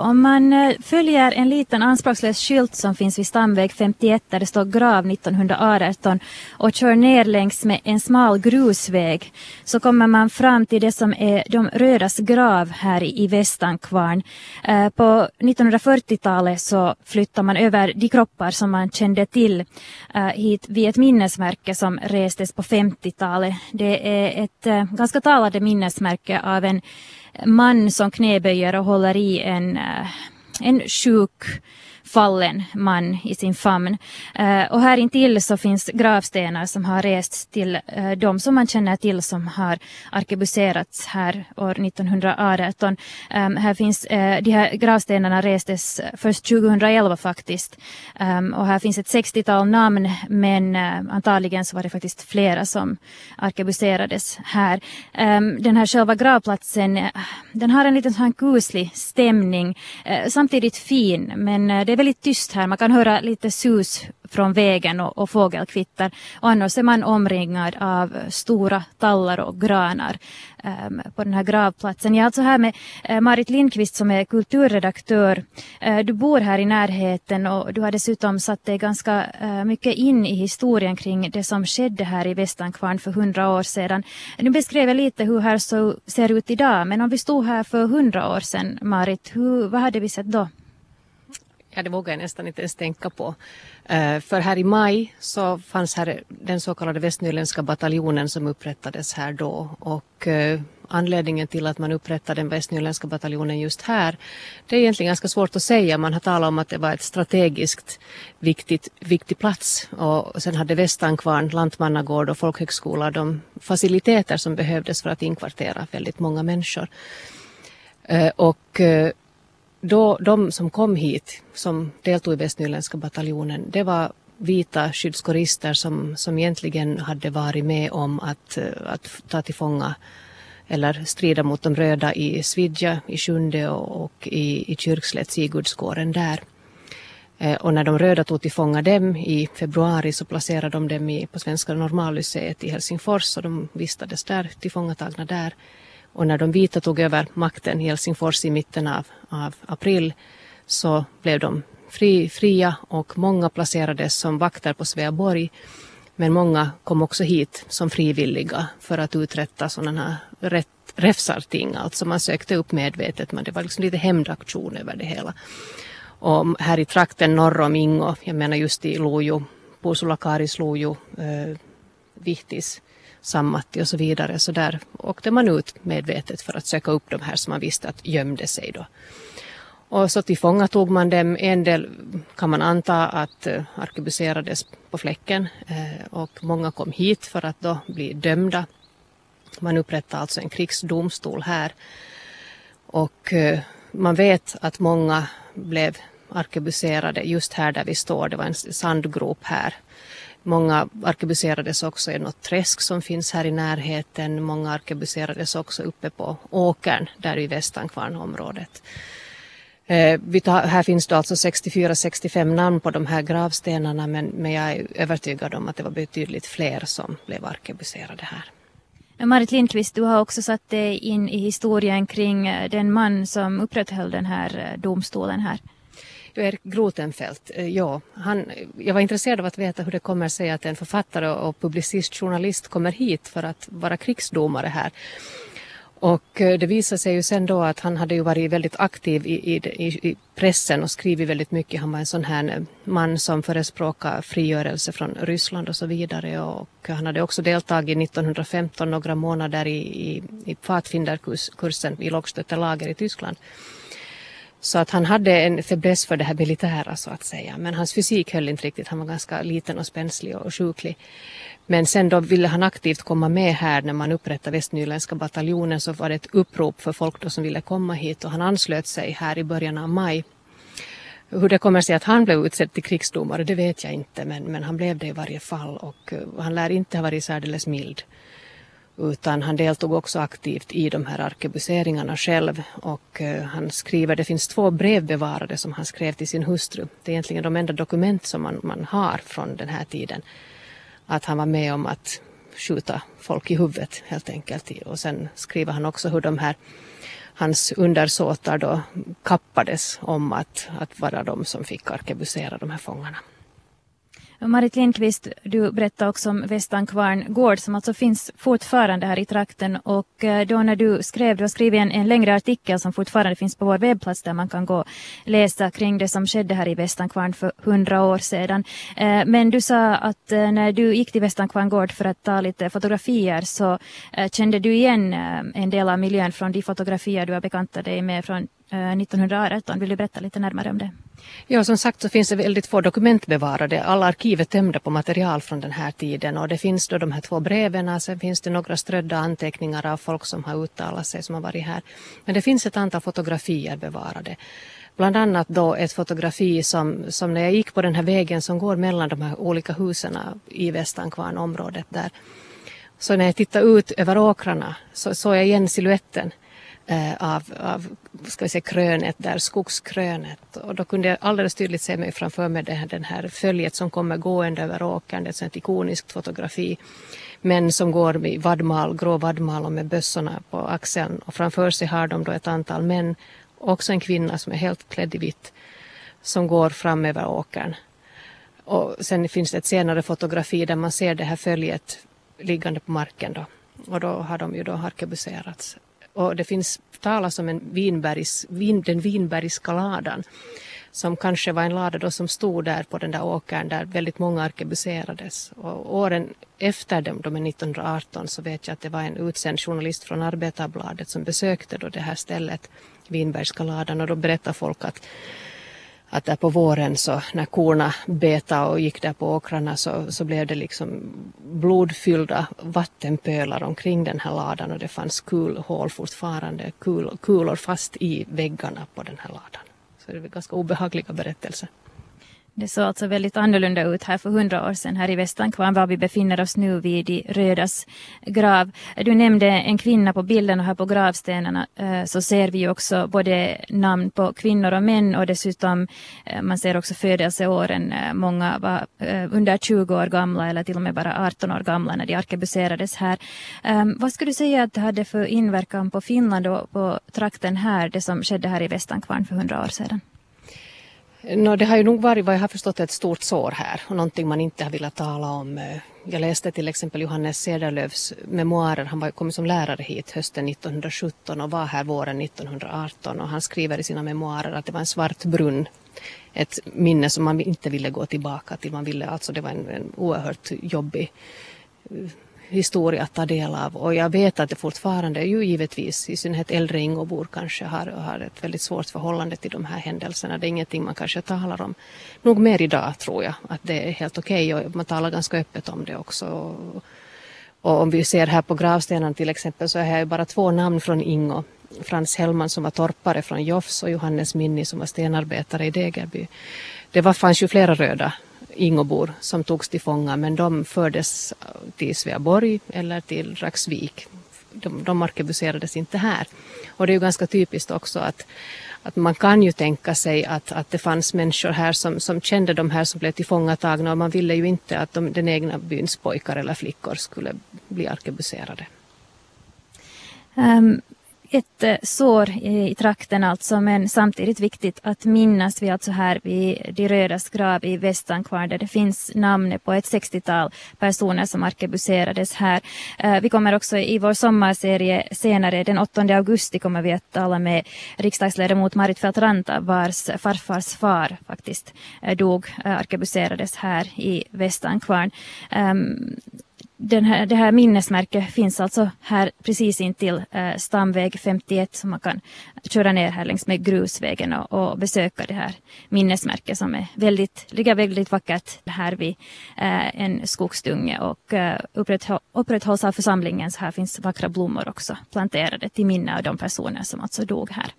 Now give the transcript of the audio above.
Om man eh, följer en liten anspråkslös skylt som finns vid stamväg 51 där det står grav 1918 och kör ner längs med en smal grusväg så kommer man fram till det som är de rödas grav här i Västankvarn. Eh, på 1940-talet så flyttar man över de kroppar som man kände till eh, hit vid ett minnesmärke som restes på 50-talet. Det är ett ganska talande minnesmärke av en man som knäböjer och håller i en, eh, en sjuk fallen man i sin famn. Uh, och här intill så finns gravstenar som har rests till uh, de som man känner till som har arkebuserats här år 1918. Um, ehm, här finns, uh, de här gravstenarna restes först 2011 faktiskt. Um, och här finns ett 60-tal namn men antagligen så var det faktiskt flera som arkebuserades här. Um, den här själva gravplatsen den har en liten sån kuslig stämning. samtidigt fin men det väldigt tyst här. Man kan höra lite sus från vägen och, och fågelkvitter. Och annars är man omringad av stora tallar och granar um, på den här gravplatsen. Jag är alltså här med uh, Marit Lindqvist som är kulturredaktör. Uh, du bor här i närheten och du har dessutom satt dig ganska uh, mycket in i historien kring det som skedde här i Västankvarn för hundra år sedan. Du beskrev lite hur här så ser ut idag, men om vi stod här för hundra år sedan, Marit, hur, vad hade vi sett då? Ja, det vågar jag nästan inte ens tänka på. Uh, för här i maj så fanns här den så kallade västnyländska bataljonen som upprättades här då och uh, anledningen till att man upprättade den västnyländska bataljonen just här det är egentligen ganska svårt att säga. Man har talat om att det var ett strategiskt viktigt, viktig plats och sen hade Västankvarn, Lantmannagård och folkhögskola de faciliteter som behövdes för att inkvartera väldigt många människor. Uh, och då, de som kom hit, som deltog i västnyländska bataljonen, det var vita skyddskorister som, som egentligen hade varit med om att, eh, att ta till fånga eller strida mot de röda i Svidja, i Sjunde och, och i, i Kyrkslätt, Sigurdskåren där. Eh, och när de röda tog till fånga dem i februari så placerade de dem i, på Svenska normalmuseet i Helsingfors och de vistades där, tillfångatagna där. Och när de vita tog över makten i Helsingfors i mitten av, av april så blev de fri, fria och många placerades som vakter på Sveaborg. Men många kom också hit som frivilliga för att uträtta sådana här rätt, räfsarting. Alltså man sökte upp medvetet men det var liksom lite hämndaktion över det hela. Och här i trakten norr om Ingo, jag menar just i Lojo, Puusulakaris, Lojo, eh, Vihtis, Sammatti och så vidare. Så där åkte man ut medvetet för att söka upp de här som man visste att gömde sig då. Och så tillfångatog man dem. En del kan man anta att eh, arkebuserades på fläcken eh, och många kom hit för att då bli dömda. Man upprättade alltså en krigsdomstol här. Och eh, man vet att många blev arkebuserade just här där vi står. Det var en sandgrop här Många arkebuserades också i något träsk som finns här i närheten. Många arkebuserades också uppe på åkern där i Västankvarnområdet. Eh, tar, här finns det alltså 64-65 namn på de här gravstenarna men, men jag är övertygad om att det var betydligt fler som blev arkebuserade här. Marit Lindqvist, du har också satt dig in i historien kring eh, den man som upprätthöll den här domstolen här. Erik Grotenfeldt, eh, ja, han, jag var intresserad av att veta hur det kommer sig att en författare och publicist, journalist kommer hit för att vara krigsdomare här. Och eh, det visade sig ju sen då att han hade ju varit väldigt aktiv i, i, i, pressen och skrivit väldigt mycket. Han var en sån här eh, man som förespråkade frigörelse från Ryssland och så vidare. Och han hade också deltagit 1915 några månader i, i, i Pfadfinderkursen i Lågstöttelager i Tyskland. Så att han hade en fäbless för det här militära så att säga. Men hans fysik höll inte riktigt. Han var ganska liten och spänslig och sjuklig. Men sen då ville han aktivt komma med här när man upprättade Västnyländska bataljonen så var det ett upprop för folk då som ville komma hit och han anslöt sig här i början av maj. Hur det kommer sig att han blev utsedd till krigsdomare det vet jag inte men, men han blev det i varje fall och eh, han lär inte ha varit särdeles mild utan han deltog också aktivt i de här arkebuseringarna själv och eh, han skriver, det finns två brev bevarade som han skrev till sin hustru. Det är egentligen de enda dokument som man, man har från den här tiden. Att han var med om att skjuta folk i huvudet helt enkelt och sen skriver han också hur de här hans undersåtar då kappades om att, att vara de som fick arkebusera de här fångarna. Marit Lindqvist, du berättade också om Västankvarn gård som alltså finns fortfarande här i trakten och eh, då när du skrev, du har skrivit en, en längre artikel som fortfarande finns på vår webbplats där man kan gå och läsa kring det som skedde här i Västankvarn för hundra år sedan. Eh, men du sa att eh, när du gick till Västankvarn gård för att ta lite fotografier så kände du igen en del av miljön från de fotografier du har bekantat dig med från Eh, 1918. Vill du berätta lite närmare om det? Ja, som sagt så finns det väldigt få dokument bevarade. Alla arkiv är tömda på material från den här tiden och det finns då de här två breven, sen finns det några strödda anteckningar av folk som har uttalat sig som har varit här. Men det finns ett antal fotografier bevarade. Bland annat då ett fotografi som, som när jag gick på den här vägen som går mellan de här olika husen i Västankvarnområdet där. Så när jag tittade ut över åkrarna så såg jag igen siluetten Eh, av, av ska vi säga, krönet där, skogskrönet. Och då kunde jag alldeles tydligt se mig framför mig den här, den här följet som kommer gående över åkern, det är ett ikoniskt fotografi. Män som går med vadmal, grå vadmal och med bössorna på axeln och framför sig har de då ett antal män, också en kvinna som är helt klädd i vitt, som går fram över åkern. Och sen finns det ett senare fotografi där man ser det här följet liggande på marken då. Och då har de ju då arkebuserats och det finns talas om en vinbergs, vin, den vinbergska ladan som kanske var en lada då som stod där på den där åkern där väldigt många arkebuserades. Och åren efter dem, de 1918, så vet jag att det var en utsänd journalist från Arbetarbladet som besökte då det här stället, Vinbergska ladan, och då berättade folk att att där på våren så när korna betade och gick där på åkrarna så, så blev det liksom blodfyllda vattenpölar omkring den här ladan och det fanns kulhål fortfarande, kul, kulor fast i väggarna på den här ladan. Så det är ganska obehagliga berättelser. Det såg alltså väldigt annorlunda ut här för hundra år sedan här i Västankvarn var vi befinner oss nu vid de rödas grav. Du nämnde en kvinna på bilden och här på gravstenarna eh, så ser vi också både namn på kvinnor och män och dessutom eh, man ser också födelseåren. Eh, många var under 20 år gamla eller till och med bara 18 år gamla när de arkebuserades här. Ehm, vad skulle du säga att det hade för inverkan på Finland och på trakten här, det som skedde här i Västankvarn för hundra år sedan? No, det har ju nog varit vad jag har förstått ett stort sår här och någonting man inte har velat tala om. Eh, jag läste till exempel Johannes Cederlöfs memoarer. Han var, kom som lärare hit hösten 1917 och var här våren 1918 och han skriver i sina memoarer att det var en svart brunn. Ett minne som man inte ville gå tillbaka till. Man ville, alltså det var en, en oerhört jobbig eh, historia att ta del av och jag vet att det fortfarande ju givetvis i synnerhet äldre Ingobor kanske har, har ett väldigt svårt förhållande till de här händelserna. Det är ingenting man kanske talar om. Nog mer idag tror jag att det är helt okej okay och man talar ganska öppet om det också. Och om vi ser här på gravstenen till exempel så är här bara två namn från Ingo. Frans Hellman som var torpare från Jofs och Johannes Minni som var stenarbetare i Degerby. Det var, fanns ju flera röda Ingobor som togs till fånga men de fördes till Sveaborg eller till Raxvik. De, de arkebuserades inte här. Och det är ju ganska typiskt också att, att man kan ju tänka sig att, att det fanns människor här som, som kände de här som blev tillfångatagna och man ville ju inte att de, den egna byns pojkar eller flickor skulle bli arkebuserade. Um, ett eh, sår i, trakten alltså, men samtidigt viktigt att minnas. Vi är alltså här vid De rödas grav i Västankvarn där det finns namn på ett 60-tal personer som arkebuserades här. Eh, vi kommer också i vår sommarserie senare, den 8 augusti, kommer vi att tala med riksdagsledamot Marit Feltranta vars farfars far faktiskt eh, dog, arkebuserades här i Västankvarn. Ehm, den här, det här minnesmärket finns alltså här precis intill eh, stamväg 51 som man kan köra ner här längs med grusvägen och, och besöka det här minnesmärket som är väldigt, ligger väldigt vackert här vid eh, en skogsdunge och eh, upprätthåll, upprätthålls av församlingen så här finns vackra blommor också planterade till minne av de personer som alltså dog här.